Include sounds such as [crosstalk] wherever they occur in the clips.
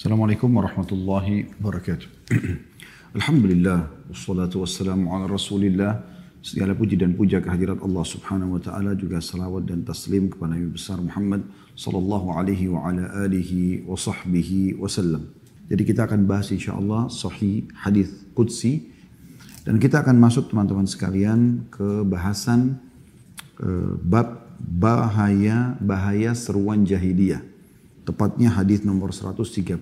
Assalamualaikum warahmatullahi wabarakatuh. [clears throat] Alhamdulillah, wassalatu wassalamu ala rasulillah. Segala puji dan puja kehadirat Allah subhanahu wa ta'ala juga salawat dan taslim kepada Nabi besar Muhammad sallallahu alaihi wa ala alihi wa sahbihi wasallam. Jadi kita akan bahas insyaAllah sahih hadis Qudsi. Dan kita akan masuk teman-teman sekalian ke bahasan uh, bab bahaya bahaya seruan jahiliyah. Tepatnya hadis nomor 131.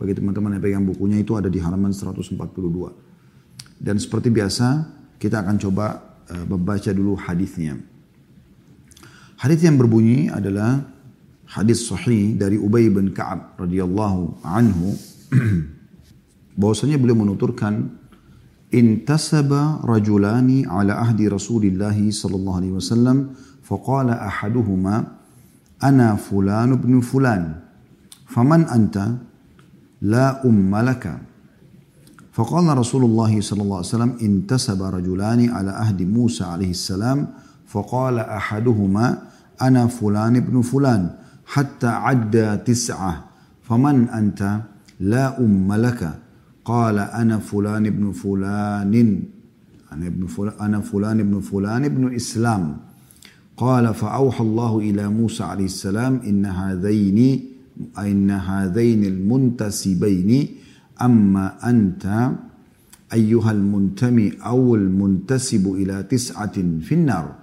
Bagi teman-teman yang pegang bukunya itu ada di halaman 142. Dan seperti biasa kita akan coba uh, membaca dulu hadisnya. Hadis yang berbunyi adalah hadis sahih dari Ubay bin Ka'ab radhiyallahu anhu [clears throat] bahwasanya beliau menuturkan intasaba rajulani ala ahdi Rasulillah sallallahu alaihi wasallam faqala ahaduhuma ana fulan ibn fulan faman anta la umma laka فقال رسول الله صلى الله عليه وسلم انتسب رجلان على أهد موسى عليه السلام. فقال أحدهما أنا فلان ابن فلان حتى عدى تسعة. فمن أنت؟ لا أم لك. قال أنا فلان ابن فلان. أنا ابن فلان أنا فلان ابن فلان ابن إسلام. قال فأوحى الله إلى موسى عليه السلام إن هذين إن هذين المنتسبين أما أنت أيها المنتمي أو المنتسب إلى تسعة في النار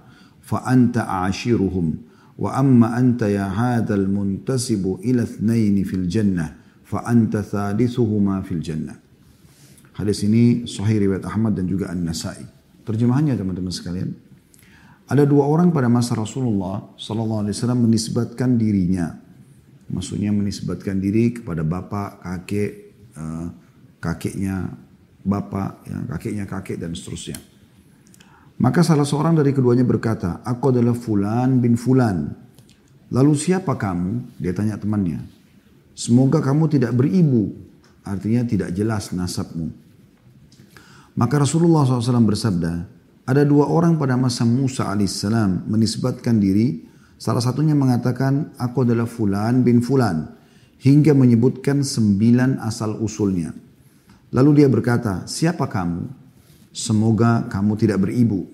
فأنت أعشرهم وأما أنت يا هذا المنتسب إلى اثنين في الجنة فأنت ثالثهما في الجنة Hadis ini sahih riwayat Ahmad dan juga An-Nasai. Terjemahannya teman-teman sekalian. Ada dua orang pada masa Rasulullah Sallallahu Alaihi Wasallam menisbatkan dirinya. Maksudnya menisbatkan diri kepada bapak, kakek, uh, kakeknya bapak, ya, kakeknya kakek dan seterusnya. Maka salah seorang dari keduanya berkata, aku adalah Fulan bin Fulan. Lalu siapa kamu? Dia tanya temannya. Semoga kamu tidak beribu. Artinya tidak jelas nasabmu. Maka Rasulullah SAW bersabda, ada dua orang pada masa Musa alaihissalam menisbatkan diri. Salah satunya mengatakan, aku adalah Fulan bin Fulan. Hingga menyebutkan sembilan asal usulnya. Lalu dia berkata, siapa kamu? Semoga kamu tidak beribu.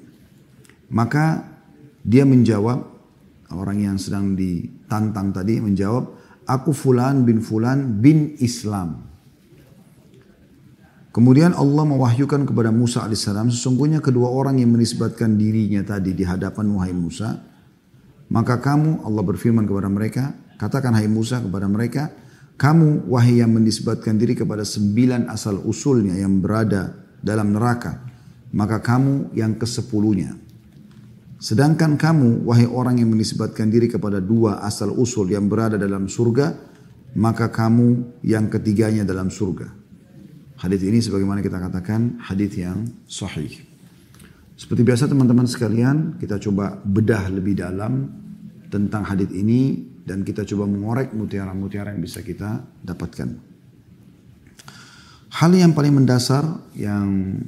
Maka dia menjawab, orang yang sedang ditantang tadi menjawab, aku Fulan bin Fulan bin Islam. Kemudian Allah mewahyukan kepada Musa alaihissalam, sesungguhnya kedua orang yang menisbatkan dirinya tadi di hadapan wahai Musa, maka kamu Allah berfirman kepada mereka, katakan hai Musa kepada mereka, kamu wahai yang menisbatkan diri kepada sembilan asal usulnya yang berada dalam neraka, maka kamu yang kesepuluhnya. Sedangkan kamu wahai orang yang menisbatkan diri kepada dua asal usul yang berada dalam surga, maka kamu yang ketiganya dalam surga. Hadis ini sebagaimana kita katakan hadis yang sahih. Seperti biasa teman-teman sekalian, kita coba bedah lebih dalam tentang hadis ini dan kita coba mengorek mutiara-mutiara yang bisa kita dapatkan. Hal yang paling mendasar yang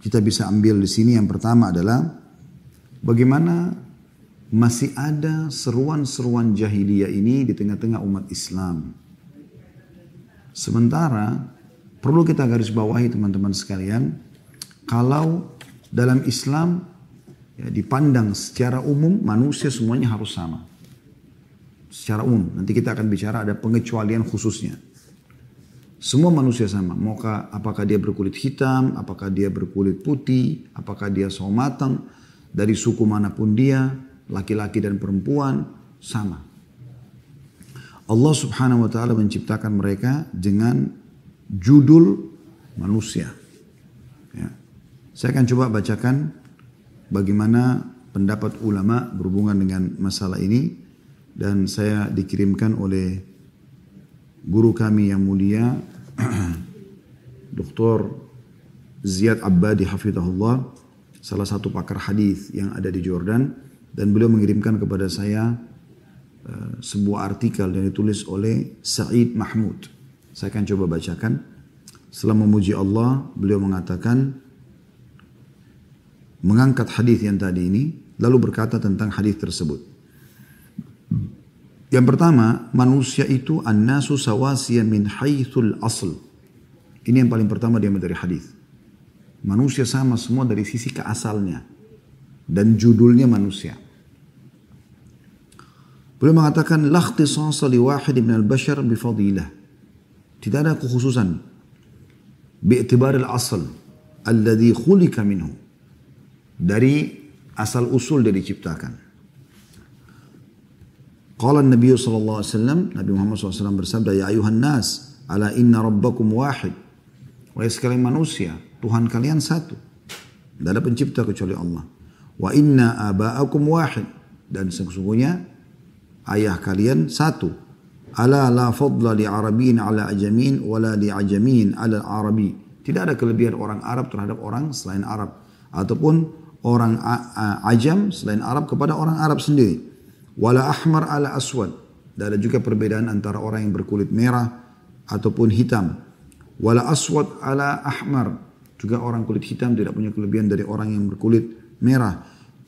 kita bisa ambil di sini yang pertama adalah bagaimana masih ada seruan-seruan jahiliyah ini di tengah-tengah umat Islam. Sementara Perlu kita garis bawahi teman-teman sekalian, kalau dalam Islam ya, dipandang secara umum manusia semuanya harus sama. Secara umum, nanti kita akan bicara ada pengecualian khususnya. Semua manusia sama, maukah apakah dia berkulit hitam, apakah dia berkulit putih, apakah dia sawo matang, dari suku mana pun dia, laki-laki dan perempuan, sama. Allah subhanahu wa ta'ala menciptakan mereka dengan judul manusia. Ya. Saya akan coba bacakan bagaimana pendapat ulama berhubungan dengan masalah ini dan saya dikirimkan oleh guru kami yang mulia [clears throat] Dr. Ziyad Abbadi Hafidahullah salah satu pakar hadis yang ada di Jordan dan beliau mengirimkan kepada saya uh, sebuah artikel yang ditulis oleh Said Mahmud saya akan coba bacakan. Setelah memuji Allah, beliau mengatakan mengangkat hadis yang tadi ini lalu berkata tentang hadis tersebut. Yang pertama, manusia itu an-nasu sawasiya min haithul asl. Ini yang paling pertama dia dari hadis. Manusia sama semua dari sisi keasalnya. Dan judulnya manusia. Beliau mengatakan, Lakhtisasa li wahid min al-bashar bifadilah. Tidak ada kekhususan. Bi'tibar al-asl. Alladhi khulika minhu. Dari asal usul dia diciptakan. Qala Nabi sallallahu alaihi wasallam, Nabi Muhammad SAW bersabda, "Ya ayuhan nas, ala inna rabbakum wahid." Wahai sekalian manusia, Tuhan kalian satu. Tidak ada pencipta kecuali Allah. Wa inna aba'akum wahid. Dan sesungguhnya ayah kalian satu. Ala la fadla li arabiin ala ajamin wala li ajamin ala arabi. Tidak ada kelebihan orang Arab terhadap orang selain Arab. Ataupun orang ajam selain Arab kepada orang Arab sendiri. Wala ahmar ala aswad. Dan ada juga perbedaan antara orang yang berkulit merah ataupun hitam. Wala aswad ala ahmar. Juga orang kulit hitam tidak punya kelebihan dari orang yang berkulit merah.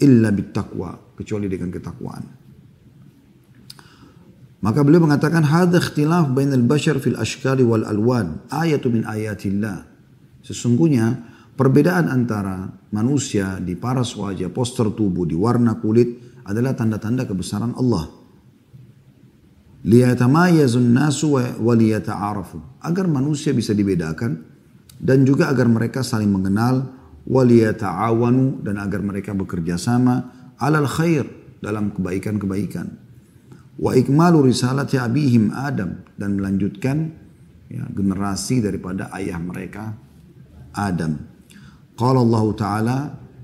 Illa bittaqwa. Kecuali dengan ketakwaan. Maka beliau mengatakan hadha ikhtilaf bainal bashar fil ashkali wal alwan. Ayatu min ayatillah. Sesungguhnya perbedaan antara manusia di paras wajah, poster tubuh, di warna kulit adalah tanda-tanda kebesaran Allah. Liyatamayazun nasu wa liyata'arafu. Agar manusia bisa dibedakan dan juga agar mereka saling mengenal wa liyata'awanu dan agar mereka bekerja sama alal khair dalam kebaikan-kebaikan wa ikmalu risalati abihim Adam dan melanjutkan ya, generasi daripada ayah mereka Adam qala Allah taala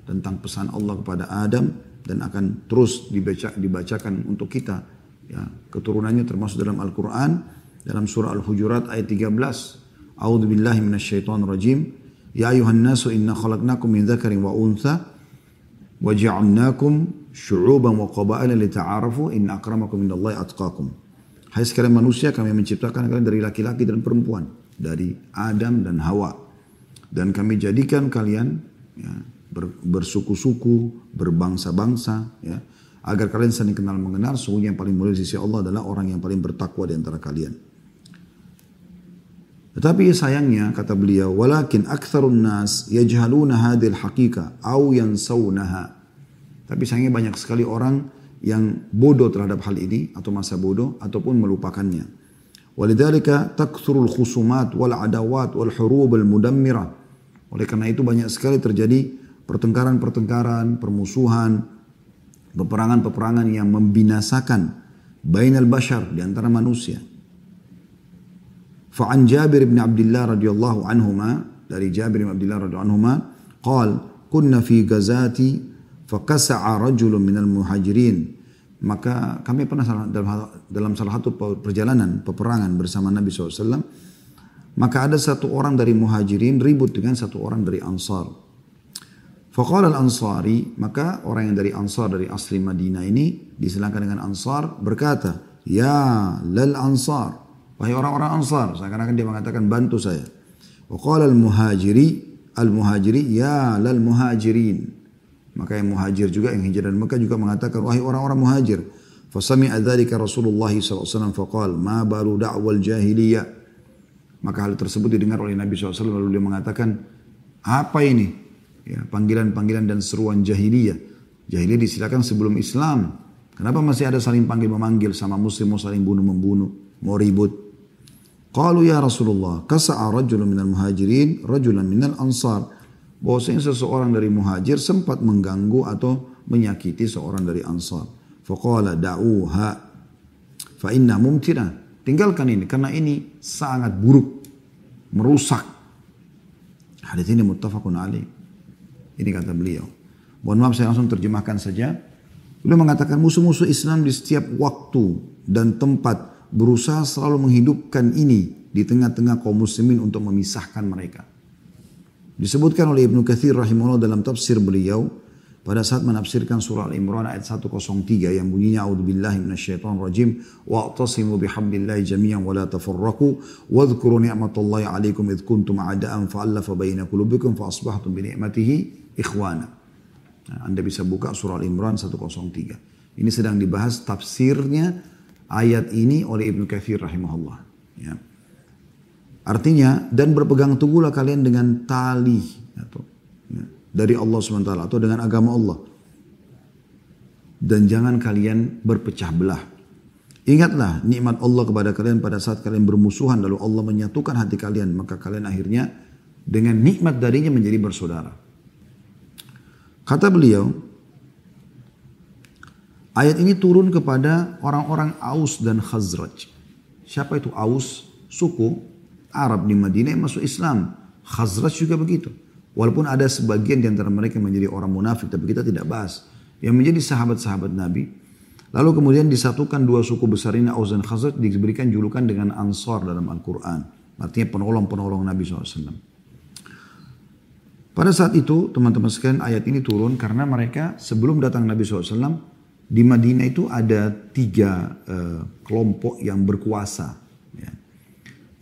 tentang pesan Allah kepada Adam dan akan terus dibaca, dibacakan untuk kita Ya, keturunannya termasuk dalam Al-Quran dalam surah Al-Hujurat ayat 13. A'udzu billahi minasyaitonir rajim. Ya ayuhan nasu inna khalaqnakum min dzakarin wa untha wa ja'alnakum syu'uban wa qaba'ila lita'arafu inna akramakum indallahi atqakum. Hai sekalian manusia kami menciptakan kalian dari laki-laki dan perempuan, dari Adam dan Hawa. Dan kami jadikan kalian ya, bersuku-suku, berbangsa-bangsa, ya, agar kalian saling kenal mengenal sungguh yang paling mulia di sisi Allah adalah orang yang paling bertakwa di antara kalian. Tetapi sayangnya kata beliau, walakin aktsarun nas yajhaluna hadhil haqiqa aw yansawnaha. Tapi sayangnya banyak sekali orang yang bodoh terhadap hal ini atau masa bodoh ataupun melupakannya. Walidzalika takthurul khusumat wal adawat wal hurub al mudammirah. Oleh karena itu banyak sekali terjadi pertengkaran-pertengkaran, permusuhan, peperangan-peperangan yang membinasakan bainal bashar di antara manusia. Fa'an Jabir bin Abdullah radhiyallahu anhuma dari Jabir bin Abdullah radhiyallahu anhuma qal kunna fi gazati fakasa'a rajulun minal muhajirin maka kami pernah dalam, dalam salah satu perjalanan peperangan bersama Nabi SAW maka ada satu orang dari muhajirin ribut dengan satu orang dari ansar Faqala al-Ansari, maka orang yang dari Ansar dari asli Madinah ini disilangkan dengan Ansar berkata, "Ya lal Ansar." Wahai orang-orang Ansar, seakan-akan dia mengatakan bantu saya. Waqala al-Muhajiri, al-Muhajiri, "Ya lal Muhajirin." Maka yang muhajir juga yang hijrah dari Mekah juga mengatakan, "Wahai orang-orang muhajir." Fasami'a dzalika Rasulullah SAW faqal, "Ma baru da'wal jahiliyah." Maka hal tersebut didengar oleh Nabi SAW lalu dia mengatakan, "Apa ini?" ya, panggilan-panggilan dan seruan jahiliyah. Jahiliyah disilakan sebelum Islam. Kenapa masih ada saling panggil memanggil sama muslim mau saling bunuh membunuh, mau ribut? Qalu ya Rasulullah, kasa'a rajulun minal muhajirin, rajulan minal ansar. Bahwasanya seseorang dari muhajir sempat mengganggu atau menyakiti seorang dari ansar. Faqala da'uha fa inna mumtina. Tinggalkan ini karena ini sangat buruk, merusak. Hadis ini muttafaqun alaih. Ini kata beliau. Mohon maaf saya langsung terjemahkan saja. Beliau mengatakan musuh-musuh Islam di setiap waktu dan tempat berusaha selalu menghidupkan ini di tengah-tengah kaum muslimin untuk memisahkan mereka. Disebutkan oleh Ibnu Kathir rahimahullah dalam tafsir beliau pada saat menafsirkan surah Al-Imran ayat 103 yang bunyinya a'udzubillahi minasyaitonir rajim wa'tasimu bihablillahi jami'an wa la tafarraqu wadhkuru ni'matallahi 'alaikum id kuntum a'da'an fa'alafa baina qulubikum fa asbahtum bi ni'matihi ikhwana. Nah, Anda bisa buka surah Al-Imran 103. Ini sedang dibahas tafsirnya ayat ini oleh Ibnu Katsir rahimahullah. Ya. Artinya dan berpegang teguhlah kalian dengan tali atau ya, dari Allah SWT atau dengan agama Allah. Dan jangan kalian berpecah belah. Ingatlah nikmat Allah kepada kalian pada saat kalian bermusuhan lalu Allah menyatukan hati kalian maka kalian akhirnya dengan nikmat darinya menjadi bersaudara. Kata beliau, ayat ini turun kepada orang-orang Aus dan Khazraj. Siapa itu Aus? Suku Arab di Madinah yang masuk Islam. Khazraj juga begitu. Walaupun ada sebagian di antara mereka menjadi orang munafik, tapi kita tidak bahas. Yang menjadi sahabat-sahabat Nabi. Lalu kemudian disatukan dua suku besar ini, Aus dan Khazraj, diberikan julukan dengan Ansar dalam Al-Quran. Artinya penolong-penolong Nabi SAW. Pada saat itu teman-teman sekalian ayat ini turun karena mereka sebelum datang Nabi SAW di Madinah itu ada tiga uh, kelompok yang berkuasa.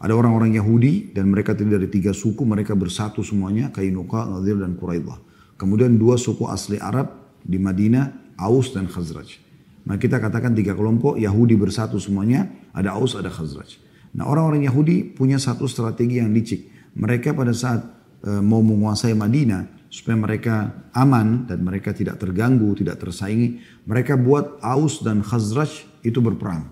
Ada orang-orang Yahudi dan mereka terdiri dari tiga suku, mereka bersatu semuanya, Kainuka, Nadir dan Quraidah. Kemudian dua suku asli Arab di Madinah, Aus dan Khazraj. Nah kita katakan tiga kelompok, Yahudi bersatu semuanya, ada Aus, ada Khazraj. Nah orang-orang Yahudi punya satu strategi yang licik. Mereka pada saat Eh, mau menguasai Madinah supaya mereka aman dan mereka tidak terganggu, tidak tersaingi, mereka buat Aus dan Khazraj itu berperang.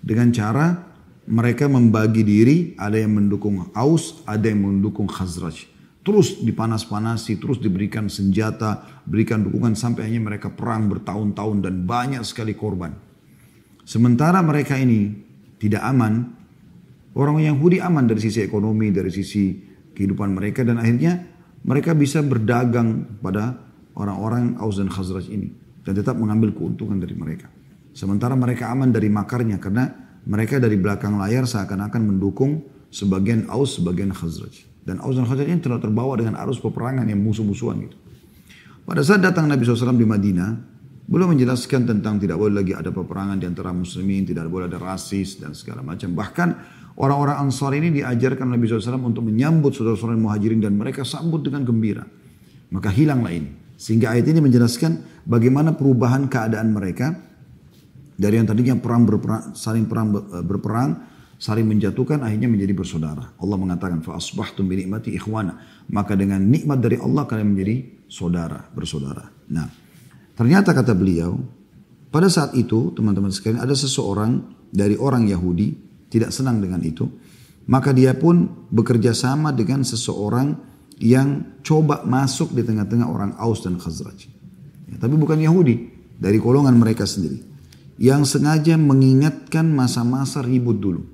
Dengan cara mereka membagi diri, ada yang mendukung Aus, ada yang mendukung Khazraj. Terus dipanas-panasi, terus diberikan senjata, berikan dukungan sampai hanya mereka perang bertahun-tahun dan banyak sekali korban. Sementara mereka ini tidak aman, orang Yahudi aman dari sisi ekonomi, dari sisi kehidupan mereka dan akhirnya mereka bisa berdagang pada orang-orang Aus dan Khazraj ini dan tetap mengambil keuntungan dari mereka. Sementara mereka aman dari makarnya karena mereka dari belakang layar seakan-akan mendukung sebagian Aus, sebagian Khazraj. Dan Aus dan Khazraj ini telah terbawa dengan arus peperangan yang musuh-musuhan gitu. Pada saat datang Nabi SAW di Madinah, belum menjelaskan tentang tidak boleh lagi ada peperangan di antara muslimin, tidak boleh ada rasis dan segala macam. Bahkan Orang-orang Ansar ini diajarkan Nabi SAW untuk menyambut saudara-saudara muhajirin dan mereka sambut dengan gembira. Maka hilanglah ini. Sehingga ayat ini menjelaskan bagaimana perubahan keadaan mereka dari yang tadinya perang berperang, saling perang eh, berperang, saling menjatuhkan akhirnya menjadi bersaudara. Allah mengatakan fa asbahtum bi ni'mati ikhwana. Maka dengan nikmat dari Allah kalian menjadi saudara, bersaudara. Nah, ternyata kata beliau, pada saat itu teman-teman sekalian ada seseorang dari orang Yahudi tidak senang dengan itu, maka dia pun bekerja sama dengan seseorang yang coba masuk di tengah-tengah orang Aus dan Khazraj. Ya, tapi bukan Yahudi, dari golongan mereka sendiri. Yang sengaja mengingatkan masa-masa ribut dulu.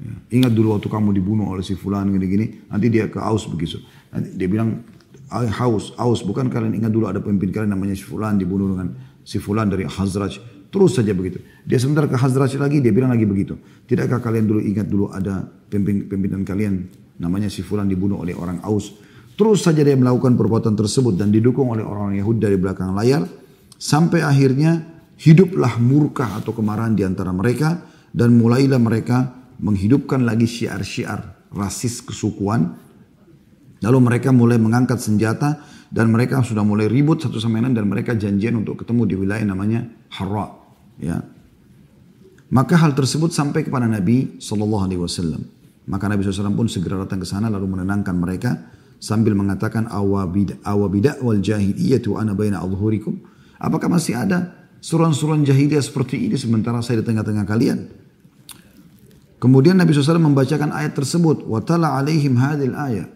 Ya, ingat dulu waktu kamu dibunuh oleh si fulan gini-gini, nanti dia ke Aus begitu. Nanti dia bilang, Aus, Aus, bukan kalian ingat dulu ada pemimpin kalian namanya si fulan dibunuh dengan si fulan dari Khazraj. Terus saja begitu. Dia sebentar ke Hazraj lagi, dia bilang lagi begitu. Tidakkah kalian dulu ingat dulu ada pimpinan kalian namanya si Fulan dibunuh oleh orang Aus. Terus saja dia melakukan perbuatan tersebut dan didukung oleh orang-orang Yahudi dari belakang layar. Sampai akhirnya hiduplah murka atau kemarahan di antara mereka. Dan mulailah mereka menghidupkan lagi syiar-syiar rasis kesukuan. Lalu mereka mulai mengangkat senjata dan mereka sudah mulai ribut satu sama lain dan mereka janjian untuk ketemu di wilayah namanya Harra. Ya. Maka hal tersebut sampai kepada Nabi Shallallahu Alaihi Wasallam. Maka Nabi SAW pun segera datang ke sana lalu menenangkan mereka sambil mengatakan awabidak wal jahiliyatu ana baina. Apakah masih ada suran-suran jahiliyah seperti ini sementara saya di tengah-tengah kalian? Kemudian Nabi SAW membacakan ayat tersebut. Watala alaihim hadil ayat.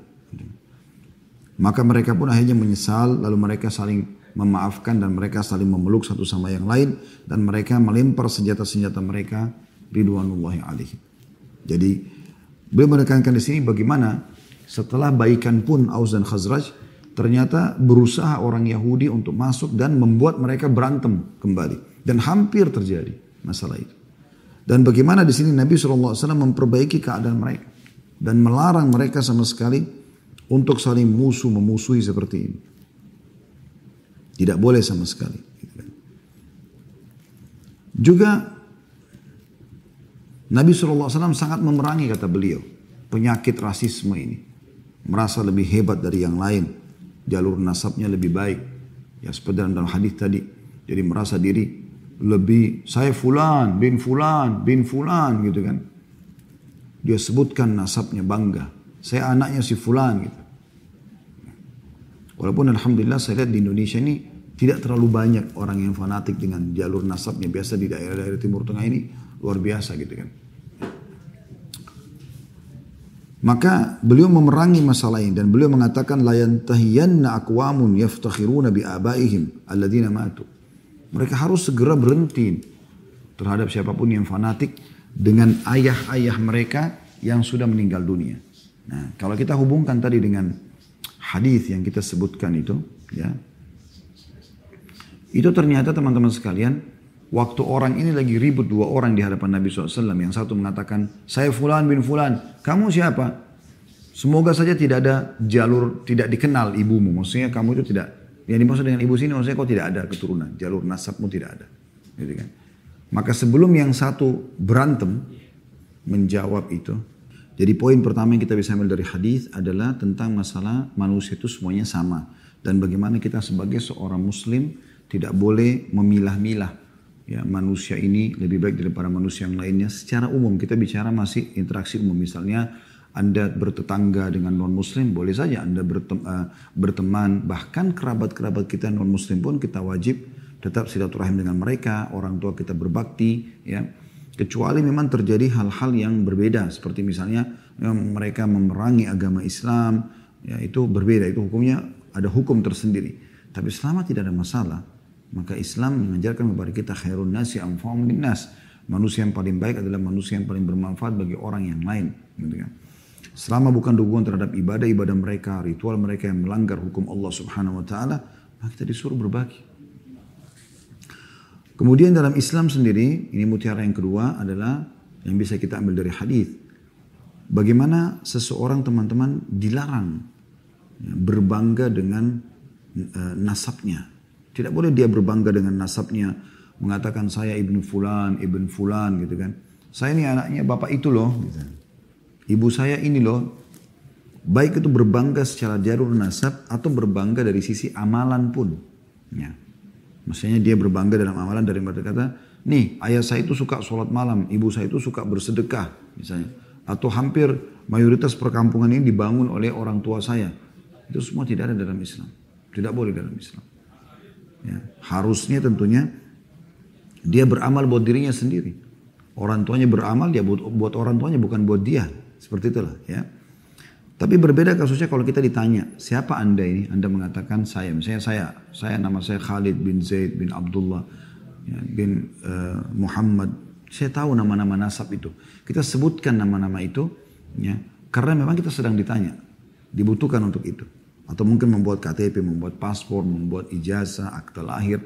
Maka mereka pun akhirnya menyesal lalu mereka saling memaafkan dan mereka saling memeluk satu sama yang lain dan mereka melempar senjata-senjata mereka ridwanullahi alaihi. Jadi beliau menekankan di sini bagaimana setelah baikan pun Aus dan Khazraj ternyata berusaha orang Yahudi untuk masuk dan membuat mereka berantem kembali dan hampir terjadi masalah itu. Dan bagaimana di sini Nabi SAW memperbaiki keadaan mereka dan melarang mereka sama sekali untuk saling musuh memusuhi seperti ini. Tidak boleh sama sekali. Juga Nabi SAW sangat memerangi kata beliau penyakit rasisme ini. Merasa lebih hebat dari yang lain. Jalur nasabnya lebih baik. Ya seperti dalam hadis tadi. Jadi merasa diri lebih saya fulan bin fulan bin fulan gitu kan. Dia sebutkan nasabnya bangga. Saya anaknya si fulan gitu. Walaupun alhamdulillah saya lihat di Indonesia ini tidak terlalu banyak orang yang fanatik dengan jalur nasabnya. Biasa di daerah-daerah Timur Tengah ini luar biasa gitu kan. Maka beliau memerangi masalah ini dan beliau mengatakan la yantahiyanna aqwamun yaftakhiruna bi abaihim alladziina matu. Mereka harus segera berhenti terhadap siapa pun yang fanatik dengan ayah-ayah mereka yang sudah meninggal dunia. Nah, kalau kita hubungkan tadi dengan hadis yang kita sebutkan itu, ya. Itu ternyata teman-teman sekalian Waktu orang ini lagi ribut dua orang di hadapan Nabi SAW. Yang satu mengatakan, saya fulan bin fulan. Kamu siapa? Semoga saja tidak ada jalur, tidak dikenal ibumu. Maksudnya kamu itu tidak, yang dimaksud dengan ibu sini maksudnya kau tidak ada keturunan. Jalur nasabmu tidak ada. Gitu kan? Maka sebelum yang satu berantem, menjawab itu. Jadi poin pertama yang kita bisa ambil dari hadis adalah tentang masalah manusia itu semuanya sama. Dan bagaimana kita sebagai seorang muslim tidak boleh memilah-milah ya manusia ini lebih baik daripada manusia yang lainnya. Secara umum kita bicara masih interaksi umum. Misalnya anda bertetangga dengan non muslim boleh saja anda uh, berteman. Bahkan kerabat-kerabat kita non muslim pun kita wajib tetap silaturahim dengan mereka orang tua kita berbakti ya. Kecuali memang terjadi hal-hal yang berbeda. Seperti misalnya ya, mereka memerangi agama Islam ya itu berbeda. Itu hukumnya ada hukum tersendiri. Tapi selama tidak ada masalah maka Islam mengajarkan kepada kita khairun nasi anfa'um nas. Manusia yang paling baik adalah manusia yang paling bermanfaat bagi orang yang lain. Gitu kan. Selama bukan dukungan terhadap ibadah-ibadah mereka, ritual mereka yang melanggar hukum Allah subhanahu wa ta'ala, maka kita disuruh berbagi. Kemudian dalam Islam sendiri, ini mutiara yang kedua adalah yang bisa kita ambil dari hadis. Bagaimana seseorang teman-teman dilarang ya, berbangga dengan uh, nasabnya. Tidak boleh dia berbangga dengan nasabnya. Mengatakan saya ibnu fulan, ibn fulan gitu kan. Saya ini anaknya bapak itu loh. Gitu. Ibu saya ini loh. Baik itu berbangga secara jalur nasab atau berbangga dari sisi amalan pun. Ya. Maksudnya dia berbangga dalam amalan dari mereka kata, nih ayah saya itu suka sholat malam, ibu saya itu suka bersedekah misalnya. Atau hampir mayoritas perkampungan ini dibangun oleh orang tua saya. Itu semua tidak ada dalam Islam. Tidak boleh dalam Islam. Ya, harusnya tentunya dia beramal buat dirinya sendiri. Orang tuanya beramal dia buat, buat orang tuanya bukan buat dia. Seperti itulah ya. Tapi berbeda kasusnya kalau kita ditanya, siapa anda ini? Anda mengatakan saya, misalnya saya, saya nama saya Khalid bin Zaid bin Abdullah ya, bin uh, Muhammad. Saya tahu nama-nama nasab itu. Kita sebutkan nama-nama itu, ya, karena memang kita sedang ditanya, dibutuhkan untuk itu. Atau mungkin membuat KTP, membuat paspor, membuat ijazah, akta lahir.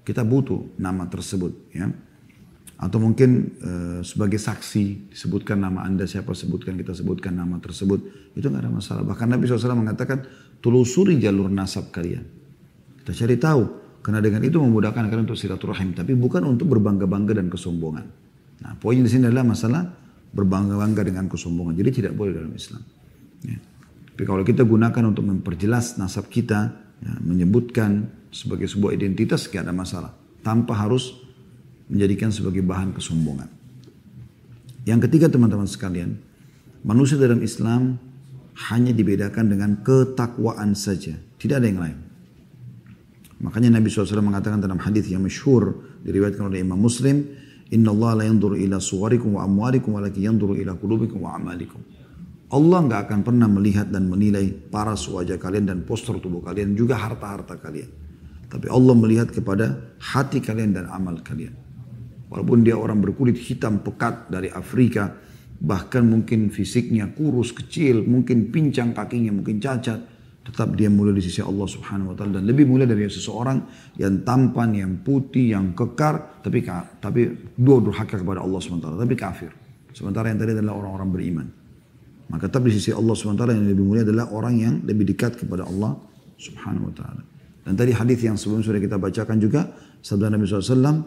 Kita butuh nama tersebut. ya. Atau mungkin e, sebagai saksi disebutkan nama anda siapa sebutkan kita sebutkan nama tersebut itu nggak ada masalah. Bahkan Nabi SAW mengatakan telusuri jalur nasab kalian. Kita cari tahu karena dengan itu memudahkan kalian untuk silaturahim. Tapi bukan untuk berbangga-bangga dan kesombongan. Nah poin di sini adalah masalah berbangga-bangga dengan kesombongan. Jadi tidak boleh dalam Islam. Ya. Tapi kalau kita gunakan untuk memperjelas nasab kita, ya, menyebutkan sebagai sebuah identitas, tidak ada masalah. Tanpa harus menjadikan sebagai bahan kesombongan. Yang ketiga teman-teman sekalian, manusia dalam Islam hanya dibedakan dengan ketakwaan saja. Tidak ada yang lain. Makanya Nabi SAW mengatakan dalam hadis yang masyhur diriwayatkan oleh Imam Muslim, Inna Allah la yandur ila suwarikum wa amwarikum walaki yandur ila kulubikum wa amalikum. Allah nggak akan pernah melihat dan menilai paras wajah kalian dan postur tubuh kalian juga harta-harta kalian. Tapi Allah melihat kepada hati kalian dan amal kalian. Walaupun dia orang berkulit hitam pekat dari Afrika, bahkan mungkin fisiknya kurus kecil, mungkin pincang kakinya, mungkin cacat, tetap dia mulia di sisi Allah Subhanahu wa taala dan lebih mulia dari seseorang yang tampan, yang putih, yang kekar, tapi tapi dua durhaka kepada Allah Subhanahu wa taala, tapi kafir. Sementara yang tadi adalah orang-orang beriman. Maka tetap di sisi Allah SWT yang lebih mulia adalah orang yang lebih dekat kepada Allah Subhanahu wa taala. Dan tadi hadis yang sebelum sudah kita bacakan juga sabda Nabi SAW,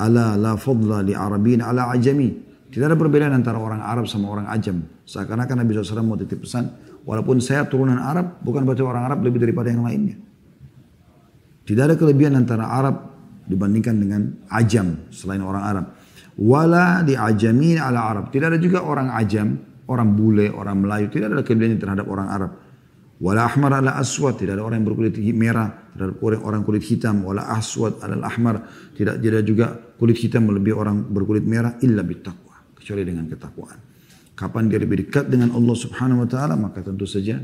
"Ala la fadla li Arabin ala ajami." Tidak ada perbedaan antara orang Arab sama orang Ajam. Seakan-akan Nabi SAW mau titip pesan, walaupun saya turunan Arab, bukan berarti orang Arab lebih daripada yang lainnya. Tidak ada kelebihan antara Arab dibandingkan dengan ajam selain orang Arab. Wala di ajamin ala Arab. Tidak ada juga orang ajam, orang bule, orang Melayu. Tidak ada kelebihan terhadap orang Arab. Wala ahmar ala aswad. Tidak ada orang yang berkulit merah. Tidak ada orang kulit hitam. Wala aswad ala ahmar. Tidak, tidak juga kulit hitam melebihi orang berkulit merah. Illa bittaqwa. Kecuali dengan ketakwaan. Kapan dia lebih dekat dengan Allah subhanahu wa ta'ala. Maka tentu saja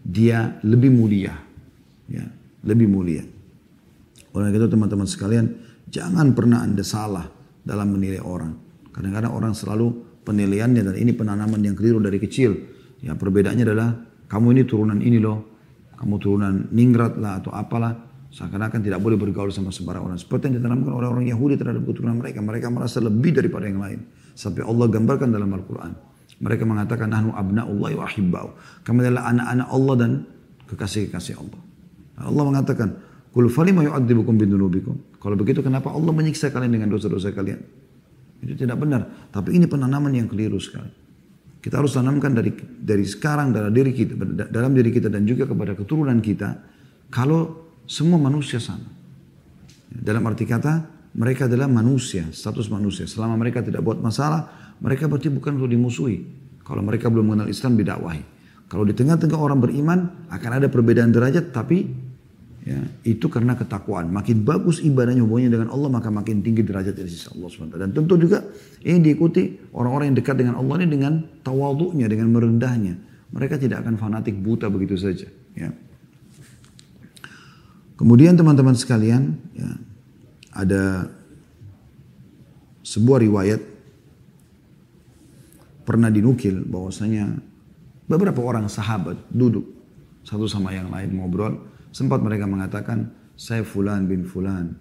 dia lebih mulia. Ya, lebih mulia. Oleh itu teman-teman sekalian, jangan pernah anda salah dalam menilai orang. Kadang-kadang orang selalu penilaiannya dan ini penanaman yang keliru dari kecil. Ya perbedaannya adalah kamu ini turunan ini loh, kamu turunan ningrat lah atau apalah. Seakan-akan tidak boleh bergaul sama sembarang orang. Seperti yang ditanamkan oleh orang Yahudi terhadap keturunan mereka. Mereka merasa lebih daripada yang lain. Sampai Allah gambarkan dalam Al-Quran. Mereka mengatakan, Nahnu abna'ullah wa ahibba'u. Kami adalah anak-anak Allah dan kekasih-kekasih Allah. Allah mengatakan, Kul falima yu'adzibukum bidunubikum. Kalau begitu kenapa Allah menyiksa kalian dengan dosa-dosa kalian? Itu tidak benar. Tapi ini penanaman yang keliru sekali. Kita harus tanamkan dari dari sekarang dalam diri kita, dalam diri kita dan juga kepada keturunan kita, kalau semua manusia sama. Dalam arti kata, mereka adalah manusia, status manusia. Selama mereka tidak buat masalah, mereka berarti bukan untuk dimusuhi. Kalau mereka belum mengenal Islam, didakwahi. Kalau di tengah-tengah orang beriman, akan ada perbedaan derajat, tapi Ya, itu karena ketakwaan. Makin bagus ibadahnya hubungannya dengan Allah, maka makin tinggi derajat dari sisi Allah SWT. Dan tentu juga ini diikuti orang-orang yang dekat dengan Allah ini dengan tawaduknya, dengan merendahnya. Mereka tidak akan fanatik buta begitu saja. Ya. Kemudian teman-teman sekalian, ya, ada sebuah riwayat pernah dinukil bahwasanya beberapa orang sahabat duduk satu sama yang lain ngobrol Sempat mereka mengatakan, saya fulan bin fulan.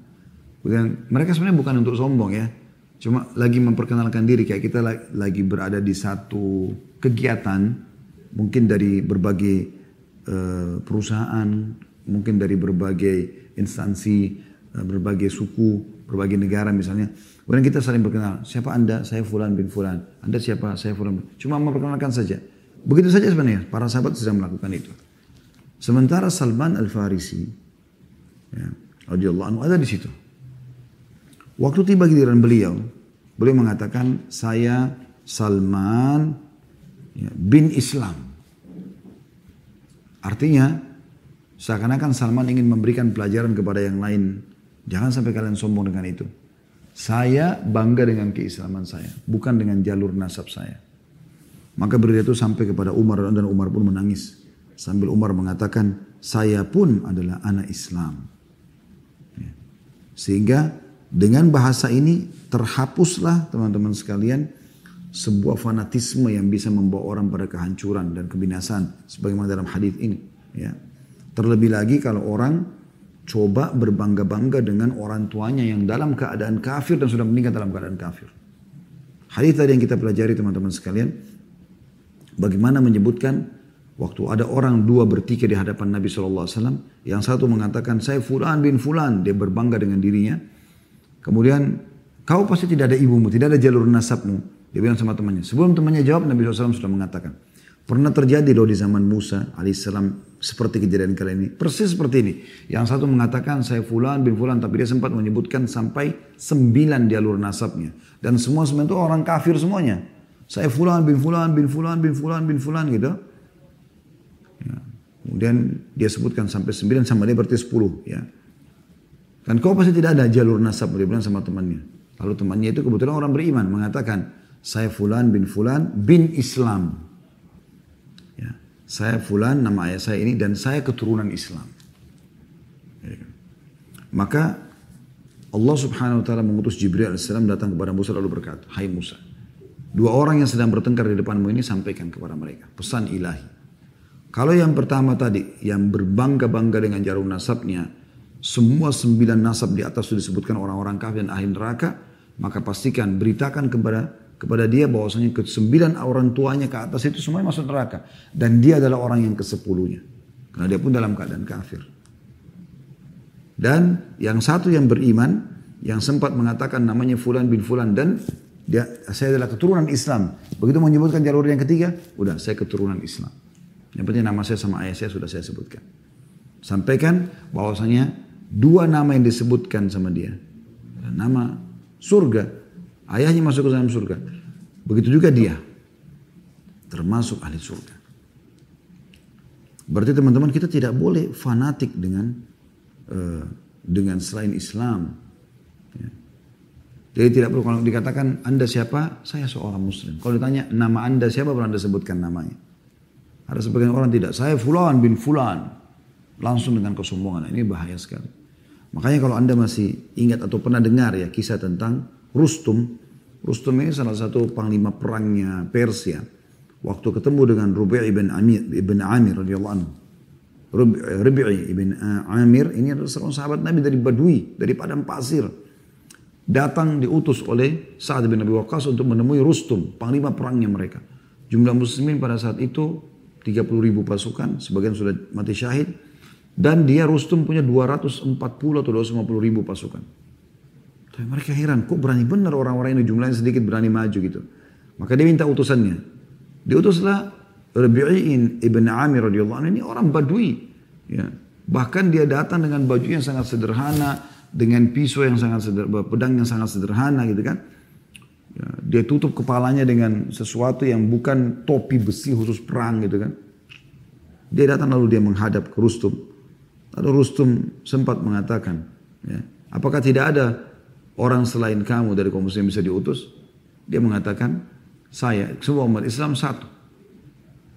Kemudian mereka sebenarnya bukan untuk sombong ya. Cuma lagi memperkenalkan diri kayak kita lagi berada di satu kegiatan. Mungkin dari berbagai uh, perusahaan, mungkin dari berbagai instansi, uh, berbagai suku, berbagai negara misalnya. Kemudian kita saling berkenal. Siapa anda? Saya fulan bin fulan. Anda siapa? Saya fulan. Cuma memperkenalkan saja. Begitu saja sebenarnya. Para sahabat sedang melakukan itu. Sementara Salman Al-Farisi, ya, radhiyallahu anhu ada di situ. Waktu tiba giliran beliau, beliau mengatakan, saya Salman ya, bin Islam. Artinya, seakan-akan Salman ingin memberikan pelajaran kepada yang lain. Jangan sampai kalian sombong dengan itu. Saya bangga dengan keislaman saya, bukan dengan jalur nasab saya. Maka beliau itu sampai kepada Umar dan Umar pun menangis. Sambil Umar mengatakan, saya pun adalah anak Islam. Ya. Sehingga dengan bahasa ini terhapuslah teman-teman sekalian sebuah fanatisme yang bisa membawa orang pada kehancuran dan kebinasaan sebagaimana dalam hadis ini ya terlebih lagi kalau orang coba berbangga-bangga dengan orang tuanya yang dalam keadaan kafir dan sudah meninggal dalam keadaan kafir hadis tadi yang kita pelajari teman-teman sekalian bagaimana menyebutkan Waktu ada orang dua bertiga di hadapan Nabi SAW, yang satu mengatakan, saya fulan bin fulan, dia berbangga dengan dirinya. Kemudian, kau pasti tidak ada ibumu, tidak ada jalur nasabmu. Dia bilang sama temannya. Sebelum temannya jawab, Nabi SAW sudah mengatakan, pernah terjadi loh di zaman Musa alaihissalam seperti kejadian kali ini. Persis seperti ini. Yang satu mengatakan, saya fulan bin fulan, tapi dia sempat menyebutkan sampai sembilan jalur nasabnya. Dan semua semua itu orang kafir semuanya. Saya fulan bin fulan bin fulan bin fulan bin fulan gitu. Kemudian dia sebutkan sampai 9 sama dia berarti 10 ya. Kan kau pasti tidak ada jalur nasab dia bilang sama temannya. Lalu temannya itu kebetulan orang beriman mengatakan saya fulan bin fulan bin Islam. Ya. Saya fulan nama ayah saya ini dan saya keturunan Islam. Ya. Maka Allah subhanahu wa ta'ala mengutus Jibril AS datang kepada Musa lalu berkata, Hai Musa, dua orang yang sedang bertengkar di depanmu ini sampaikan kepada mereka. Pesan ilahi. Kalau yang pertama tadi, yang berbangga-bangga dengan jarum nasabnya, semua sembilan nasab di atas sudah disebutkan orang-orang kafir dan ahli neraka, maka pastikan beritakan kepada kepada dia bahwasanya ke sembilan orang tuanya ke atas itu semuanya masuk neraka. Dan dia adalah orang yang ke sepuluhnya karena dia pun dalam keadaan kafir. Dan yang satu yang beriman yang sempat mengatakan namanya Fulan bin Fulan dan dia saya adalah keturunan Islam. Begitu menyebutkan jalur yang ketiga udah saya keturunan Islam yang penting nama saya sama ayah saya sudah saya sebutkan. Sampaikan bahwasanya dua nama yang disebutkan sama dia. Nama surga. Ayahnya masuk ke dalam surga. Begitu juga dia. Termasuk ahli surga. Berarti teman-teman kita tidak boleh fanatik dengan uh, dengan selain Islam. Ya. Jadi tidak perlu kalau dikatakan anda siapa, saya seorang Muslim. Kalau ditanya nama anda siapa, baru anda sebutkan namanya. Ada sebagian orang tidak, saya Fulan bin Fulan. Langsung dengan kesombongan, ini bahaya sekali. Makanya kalau anda masih ingat atau pernah dengar ya kisah tentang Rustum. Rustum ini salah satu panglima perangnya Persia waktu ketemu dengan Rubi' ibn Amir ibn Amir radhiyallahu anhu. Rubi' ibn Amir ini adalah seorang sahabat Nabi dari Badui, dari padang pasir. Datang diutus oleh Sa'ad bin Abi Waqqas untuk menemui Rustum, panglima perangnya mereka. Jumlah muslimin pada saat itu 30 ribu pasukan, sebagian sudah mati syahid. Dan dia Rustum punya 240 atau 250 ribu pasukan. Tapi mereka heran, kok berani benar orang-orang ini jumlahnya sedikit berani maju gitu. Maka dia minta utusannya, Diutuslah Rabi'in ibn Amir radhiyallahu anhu ini orang Badui. Ya. Bahkan dia datang dengan baju yang sangat sederhana, dengan pisau yang sangat sederhana, pedang yang sangat sederhana gitu kan. Ya, dia tutup kepalanya dengan sesuatu yang bukan topi besi khusus perang gitu kan. Dia datang lalu dia menghadap ke Rustum. Lalu Rustum sempat mengatakan, ya, apakah tidak ada orang selain kamu dari kaum muslim bisa diutus? Dia mengatakan, saya, semua umat Islam satu.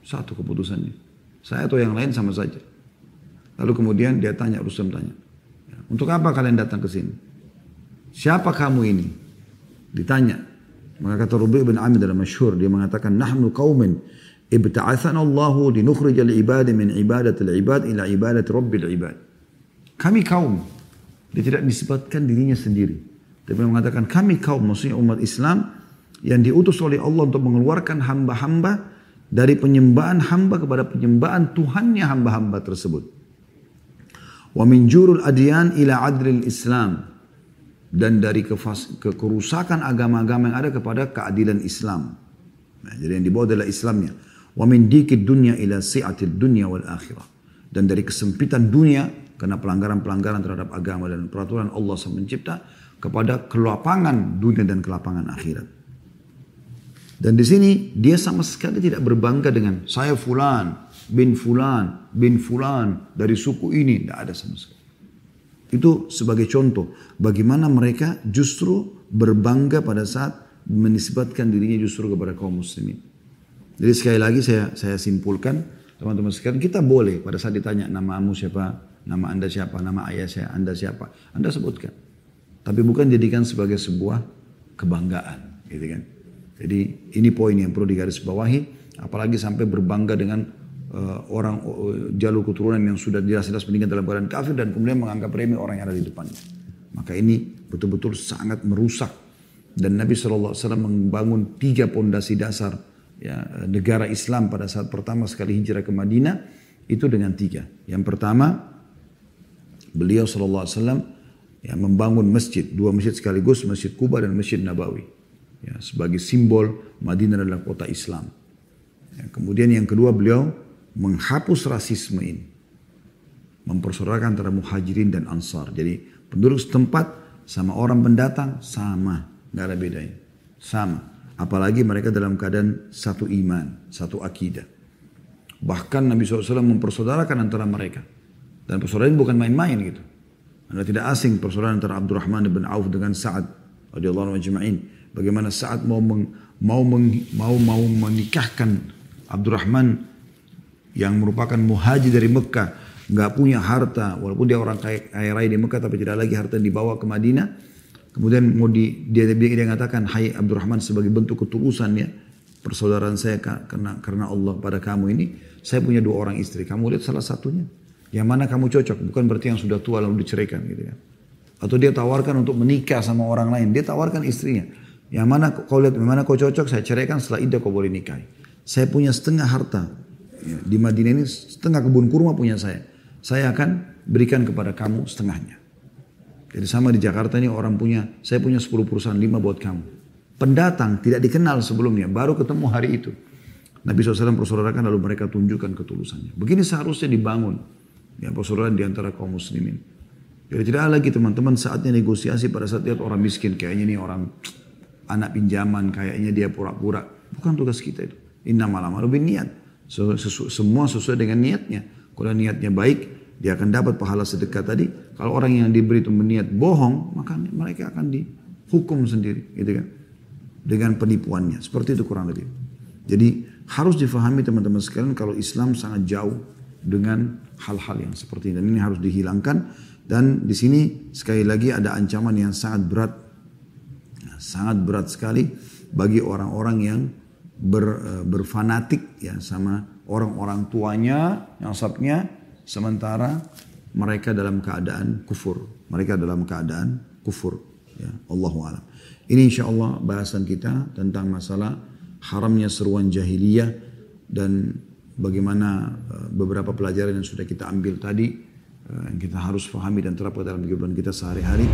Satu keputusannya. Saya atau yang lain sama saja. Lalu kemudian dia tanya, Rustam tanya. Ya, untuk apa kalian datang ke sini? Siapa kamu ini? Ditanya. Maka kata Rubi bin Amir dalam masyhur dia mengatakan nahnu qaumin ibta'athana Allahu linukhrij al-ibad min ibadat al-ibad ila ibadat rabbil ibad. Kami kaum. Dia tidak disebutkan dirinya sendiri. Dia mengatakan kami kaum maksudnya umat Islam yang diutus oleh Allah untuk mengeluarkan hamba-hamba dari penyembahan hamba kepada penyembahan Tuhannya hamba-hamba tersebut. Wa min jurul adyan ila adril Islam dan dari kerusakan agama-agama yang ada kepada keadilan Islam. Nah, jadi yang dibawa adalah Islamnya. Wa min dikid dunya ila si'atil dunya wal akhirah. Dan dari kesempitan dunia karena pelanggaran-pelanggaran terhadap agama dan peraturan Allah sang kepada kelapangan dunia dan kelapangan akhirat. Dan di sini dia sama sekali tidak berbangga dengan saya fulan bin fulan bin fulan dari suku ini, tidak ada sama sekali. Itu sebagai contoh bagaimana mereka justru berbangga pada saat menisbatkan dirinya justru kepada kaum muslimin. Jadi sekali lagi saya saya simpulkan teman-teman sekalian kita boleh pada saat ditanya namamu siapa, nama anda siapa, nama ayah saya, anda siapa, anda sebutkan. Tapi bukan jadikan sebagai sebuah kebanggaan, gitu kan? Jadi ini poin yang perlu digarisbawahi, apalagi sampai berbangga dengan orang uh, jalur keturunan yang sudah jelas-jelas meninggal dalam keadaan kafir dan kemudian menganggap remeh orang yang ada di depannya. Maka ini betul-betul sangat merusak. Dan Nabi SAW membangun tiga pondasi dasar ya, negara Islam pada saat pertama sekali hijrah ke Madinah itu dengan tiga. Yang pertama beliau SAW ya, membangun masjid, dua masjid sekaligus, Masjid Kuba dan Masjid Nabawi ya, sebagai simbol Madinah adalah kota Islam. Ya, kemudian yang kedua beliau menghapus rasisme ini. Mempersaudarakan antara muhajirin dan ansar. Jadi penduduk setempat sama orang pendatang sama. Nggak ada bedanya. Sama. Apalagi mereka dalam keadaan satu iman, satu akidah. Bahkan Nabi SAW mempersaudarakan antara mereka. Dan persaudaraan bukan main-main gitu. Anda tidak asing persaudaraan antara Abdurrahman bin Auf dengan Sa'ad radhiyallahu anhu Bagaimana saat mau meng, mau meng, mau mau menikahkan Abdurrahman yang merupakan muhajir dari Mekah, nggak punya harta, walaupun dia orang kaya, kaya raya di Mekah tapi tidak lagi harta dibawa ke Madinah. Kemudian mau di, dia, dia, dia mengatakan, Hai Abdurrahman sebagai bentuk ketulusan ya, persaudaraan saya karena karena Allah pada kamu ini, saya punya dua orang istri. Kamu lihat salah satunya. Yang mana kamu cocok, bukan berarti yang sudah tua lalu diceraikan gitu ya. Atau dia tawarkan untuk menikah sama orang lain, dia tawarkan istrinya. Yang mana kau lihat, yang mana kau cocok, saya ceraikan setelah iddah kau boleh nikahi. Saya punya setengah harta. Ya, di Madinah ini setengah kebun kurma punya saya. Saya akan berikan kepada kamu setengahnya. Jadi sama di Jakarta ini orang punya, saya punya 10 perusahaan, 5 buat kamu. Pendatang tidak dikenal sebelumnya, baru ketemu hari itu. Nabi SAW persaudarakan lalu mereka tunjukkan ketulusannya. Begini seharusnya dibangun. Ya persaudaraan di antara kaum muslimin. Jadi tidak lagi teman-teman saatnya negosiasi pada saat lihat orang miskin. Kayaknya ini orang anak pinjaman, kayaknya dia pura-pura. Bukan tugas kita itu. Inna malam lebih niat. Semua sesuai dengan niatnya. Kalau niatnya baik, dia akan dapat pahala sedekah tadi. Kalau orang yang diberi itu berniat bohong, maka mereka akan dihukum sendiri. Gitu kan. Dengan penipuannya. Seperti itu kurang lebih. Jadi harus difahami teman-teman sekalian kalau Islam sangat jauh dengan hal-hal yang seperti ini. Dan ini harus dihilangkan. Dan di sini sekali lagi ada ancaman yang sangat berat. Sangat berat sekali bagi orang-orang yang ber, eh, berfanatik ya sama orang-orang tuanya yang sabnya sementara mereka dalam keadaan kufur. Mereka dalam keadaan kufur. Ya, Allahu alam. Ini insya Allah bahasan kita tentang masalah haramnya seruan jahiliyah dan bagaimana eh, beberapa pelajaran yang sudah kita ambil tadi eh, yang kita harus pahami dan terapkan dalam kehidupan kita sehari-hari.